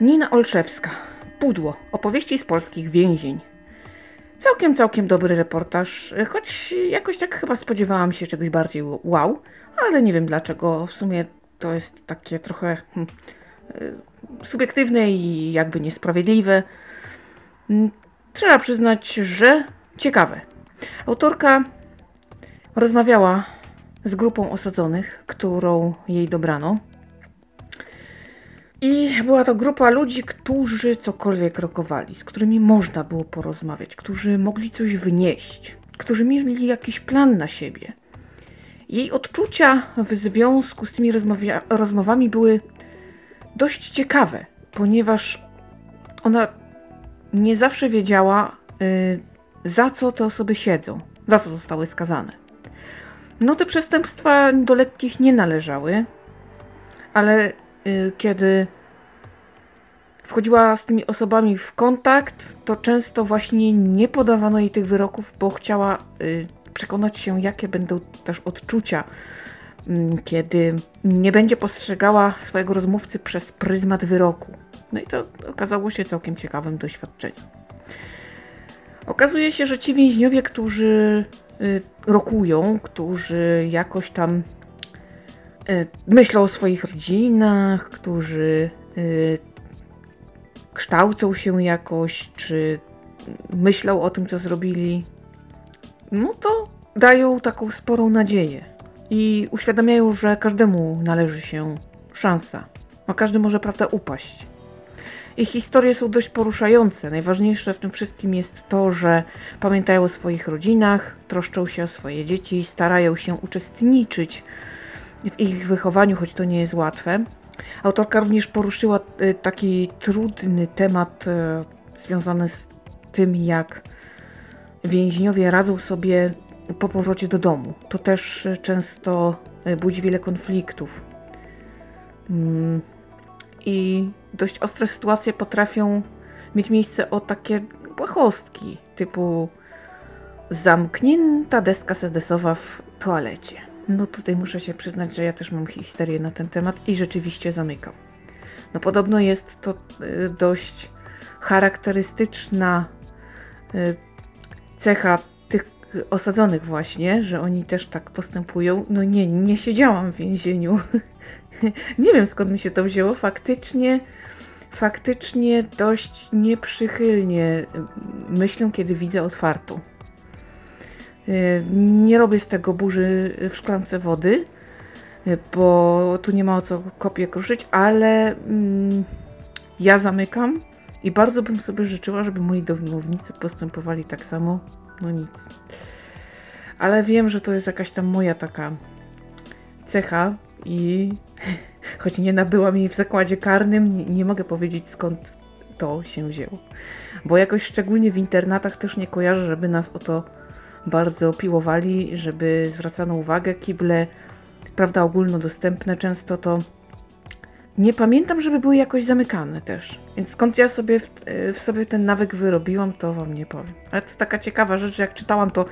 Nina Olszewska. Pudło. Opowieści z polskich więzień. Całkiem, całkiem dobry reportaż, choć jakoś tak chyba spodziewałam się czegoś bardziej wow, ale nie wiem dlaczego. W sumie to jest takie trochę hmm, y, subiektywne i jakby niesprawiedliwe. Mm, trzeba przyznać, że ciekawe. Autorka rozmawiała z grupą osadzonych, którą jej dobrano. I była to grupa ludzi, którzy cokolwiek rokowali, z którymi można było porozmawiać, którzy mogli coś wnieść, którzy mieli jakiś plan na siebie. Jej odczucia w związku z tymi rozmowami były dość ciekawe, ponieważ ona nie zawsze wiedziała, yy, za co te osoby siedzą, za co zostały skazane. No te przestępstwa do lekkich nie należały, ale kiedy wchodziła z tymi osobami w kontakt, to często właśnie nie podawano jej tych wyroków, bo chciała y, przekonać się, jakie będą też odczucia, mm, kiedy nie będzie postrzegała swojego rozmówcy przez pryzmat wyroku. No i to okazało się całkiem ciekawym doświadczeniem. Okazuje się, że ci więźniowie, którzy y, rokują, którzy jakoś tam myślą o swoich rodzinach, którzy e, kształcą się jakoś, czy myślą o tym, co zrobili, no to dają taką sporą nadzieję i uświadamiają, że każdemu należy się szansa, a każdy może, prawda, upaść. Ich historie są dość poruszające. Najważniejsze w tym wszystkim jest to, że pamiętają o swoich rodzinach, troszczą się o swoje dzieci, starają się uczestniczyć w ich wychowaniu, choć to nie jest łatwe. Autorka również poruszyła y, taki trudny temat y, związany z tym, jak więźniowie radzą sobie po powrocie do domu. To też często y, budzi wiele konfliktów. Mm, I dość ostre sytuacje potrafią mieć miejsce o takie błahostki, typu zamknięta deska sedesowa w toalecie. No tutaj muszę się przyznać, że ja też mam historię na ten temat i rzeczywiście zamykam. No podobno jest to y, dość charakterystyczna y, cecha tych osadzonych właśnie, że oni też tak postępują. No nie, nie siedziałam w więzieniu. nie wiem skąd mi się to wzięło. Faktycznie, faktycznie dość nieprzychylnie myślę, kiedy widzę otwartą. Y, nie robię z tego burzy w szklance wody, y, bo tu nie ma o co kopię kruszyć, ale mm, ja zamykam i bardzo bym sobie życzyła, żeby moi domownicy postępowali tak samo. No nic. Ale wiem, że to jest jakaś tam moja taka cecha i choć nie nabyłam jej w zakładzie karnym, nie, nie mogę powiedzieć skąd to się wzięło. Bo jakoś szczególnie w internatach też nie kojarzę, żeby nas o to bardzo piłowali, żeby zwracano uwagę. Kible, prawda, ogólnodostępne często to nie pamiętam, żeby były jakoś zamykane też. Więc skąd ja sobie w, w, sobie ten nawyk wyrobiłam, to wam nie powiem. Ale to taka ciekawa rzecz, że jak czytałam, to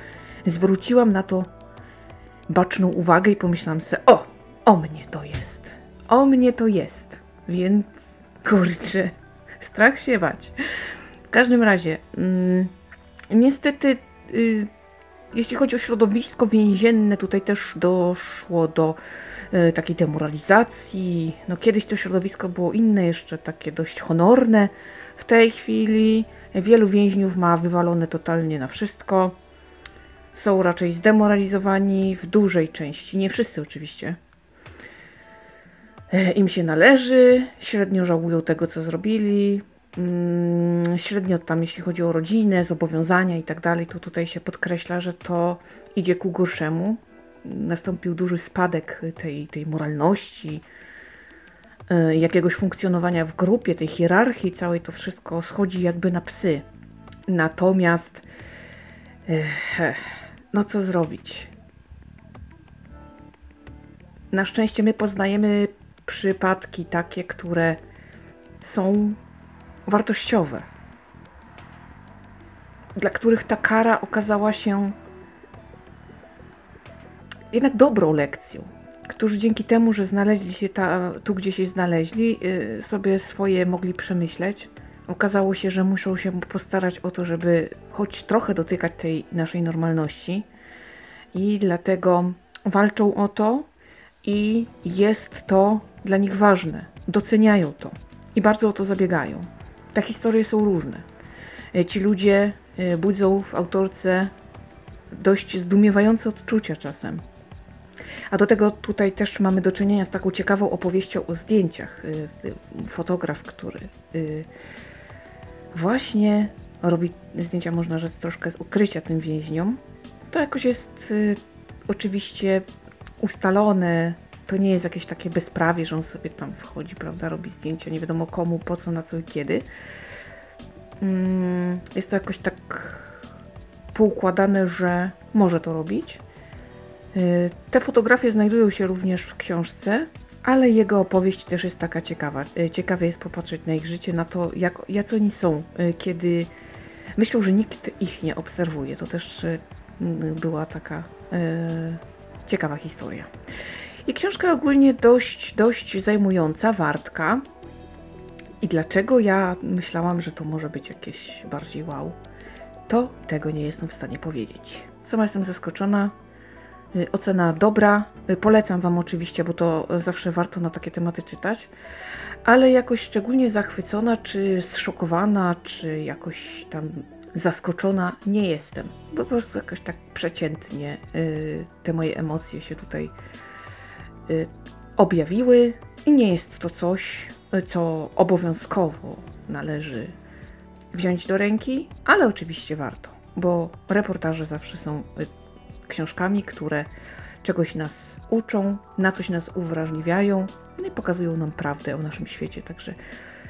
zwróciłam na to baczną uwagę i pomyślałam sobie, o, o mnie to jest. O mnie to jest. Więc kurczę, strach się bać. W każdym razie, mm, niestety y, jeśli chodzi o środowisko więzienne, tutaj też doszło do y, takiej demoralizacji. No kiedyś to środowisko było inne, jeszcze takie dość honorne. W tej chwili wielu więźniów ma wywalone totalnie na wszystko. Są raczej zdemoralizowani w dużej części, nie wszyscy oczywiście. E, Im się należy, średnio żałują tego, co zrobili. Mm, średnio tam, jeśli chodzi o rodzinę, zobowiązania i tak dalej, to tutaj się podkreśla, że to idzie ku gorszemu. Nastąpił duży spadek tej, tej moralności, y, jakiegoś funkcjonowania w grupie, tej hierarchii całej, to wszystko schodzi jakby na psy. Natomiast, no co zrobić? Na szczęście my poznajemy przypadki takie, które są wartościowe, dla których ta kara okazała się jednak dobrą lekcją. którzy dzięki temu, że znaleźli się ta, tu, gdzie się znaleźli, y, sobie swoje mogli przemyśleć. Okazało się, że muszą się postarać o to, żeby choć trochę dotykać tej naszej normalności. I dlatego walczą o to i jest to dla nich ważne. Doceniają to i bardzo o to zabiegają. Te historie są różne. Y, Ci ludzie y, budzą w autorce dość zdumiewające odczucia czasem. A do tego tutaj też mamy do czynienia z taką ciekawą opowieścią o zdjęciach. Y, Fotograf, który właśnie robi zdjęcia, można rzec, troszkę z ukrycia tym więźniom. To jakoś jest oczywiście ustalone. To nie jest jakieś takie bezprawie, że on sobie tam wchodzi, prawda, robi zdjęcia, nie wiadomo komu, po co, na co i kiedy. Mm, Jest to jakoś tak poukładane, że może to robić. Y, Te fotografie znajdują się również w książce, ale jego opowieść też jest taka ciekawa. Y, Ciekawe jest popatrzeć na ich życie, na to, jak, jacy oni są, y, kiedy myślą, że nikt ich nie obserwuje. To też była taka ciekawa historia. I książka ogólnie dość, dość zajmująca, wartka. I dlaczego ja myślałam, że to może być jakieś bardziej wow, to tego nie jestem w stanie powiedzieć. Sama jestem zaskoczona. Y, Ocena dobra. Y, Polecam Wam oczywiście, bo to zawsze warto na takie tematy czytać. Ale jakoś szczególnie zachwycona, czy zszokowana, czy jakoś tam zaskoczona nie jestem. Po prostu jakoś tak przeciętnie y, te moje emocje się tutaj objawiły i nie jest to coś, y, co obowiązkowo należy wziąć do ręki, ale oczywiście warto, bo reportaże zawsze są y, książkami, które czegoś nas uczą, na coś nas uwrażliwiają no i pokazują nam prawdę o naszym świecie. Także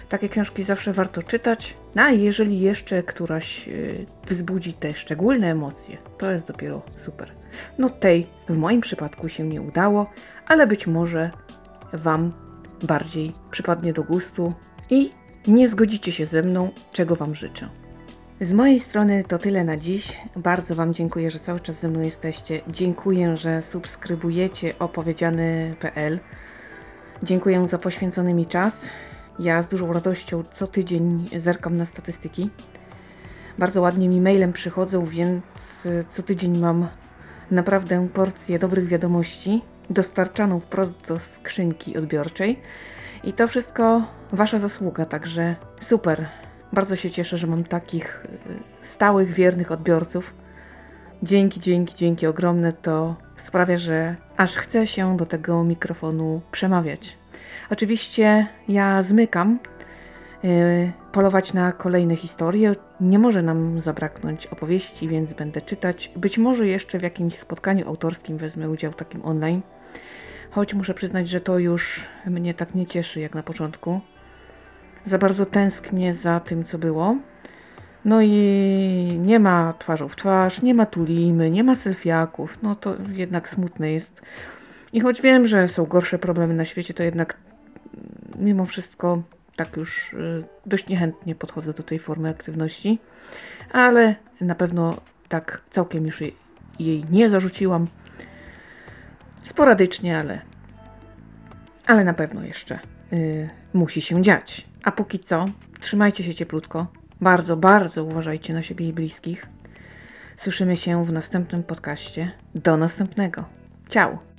takie książki zawsze warto czytać. No a jeżeli jeszcze któraś y, wzbudzi te szczególne emocje, to jest dopiero super. No tej w moim przypadku się nie udało, ale być może Wam bardziej przypadnie do gustu i nie zgodzicie się ze mną, czego Wam życzę. Z mojej strony to tyle na dziś. Bardzo Wam dziękuję, że cały czas ze mną jesteście. Dziękuję, że subskrybujecie opowiedziany.pl. Dziękuję za poświęcony mi czas. Ja z dużą radością co tydzień zerkam na statystyki. Bardzo ładnie mi mailem przychodzą, więc co tydzień mam naprawdę porcję dobrych wiadomości dostarczaną wprost do skrzynki odbiorczej. I to wszystko Wasza zasługa, także super. Bardzo się cieszę, że mam takich y, stałych, wiernych odbiorców. Dzięki, dzięki, dzięki ogromne. To sprawia, że aż chce się do tego mikrofonu przemawiać. Oczywiście ja zmykam. y, Polować na kolejne historie. Nie może nam zabraknąć opowieści, więc będę czytać. Być może jeszcze w jakimś spotkaniu autorskim wezmę udział takim online. Choć muszę przyznać, że to już mnie tak nie cieszy jak na początku. Za bardzo tęsknię za tym, co było. No i nie ma twarzą w twarz, nie ma tulimy, nie ma selfiaków. No to jednak smutne jest. I choć wiem, że są gorsze problemy na świecie, to jednak mimo wszystko tak już y, dość niechętnie podchodzę do tej formy aktywności. Ale na pewno tak całkiem już jej, nie zarzuciłam. Sporadycznie, ale, ale na pewno jeszcze y, musi się dziać. A póki co, trzymajcie się cieplutko. Bardzo, bardzo uważajcie na siebie i bliskich. Słyszymy się w następnym podcaście. Do następnego. Ciao!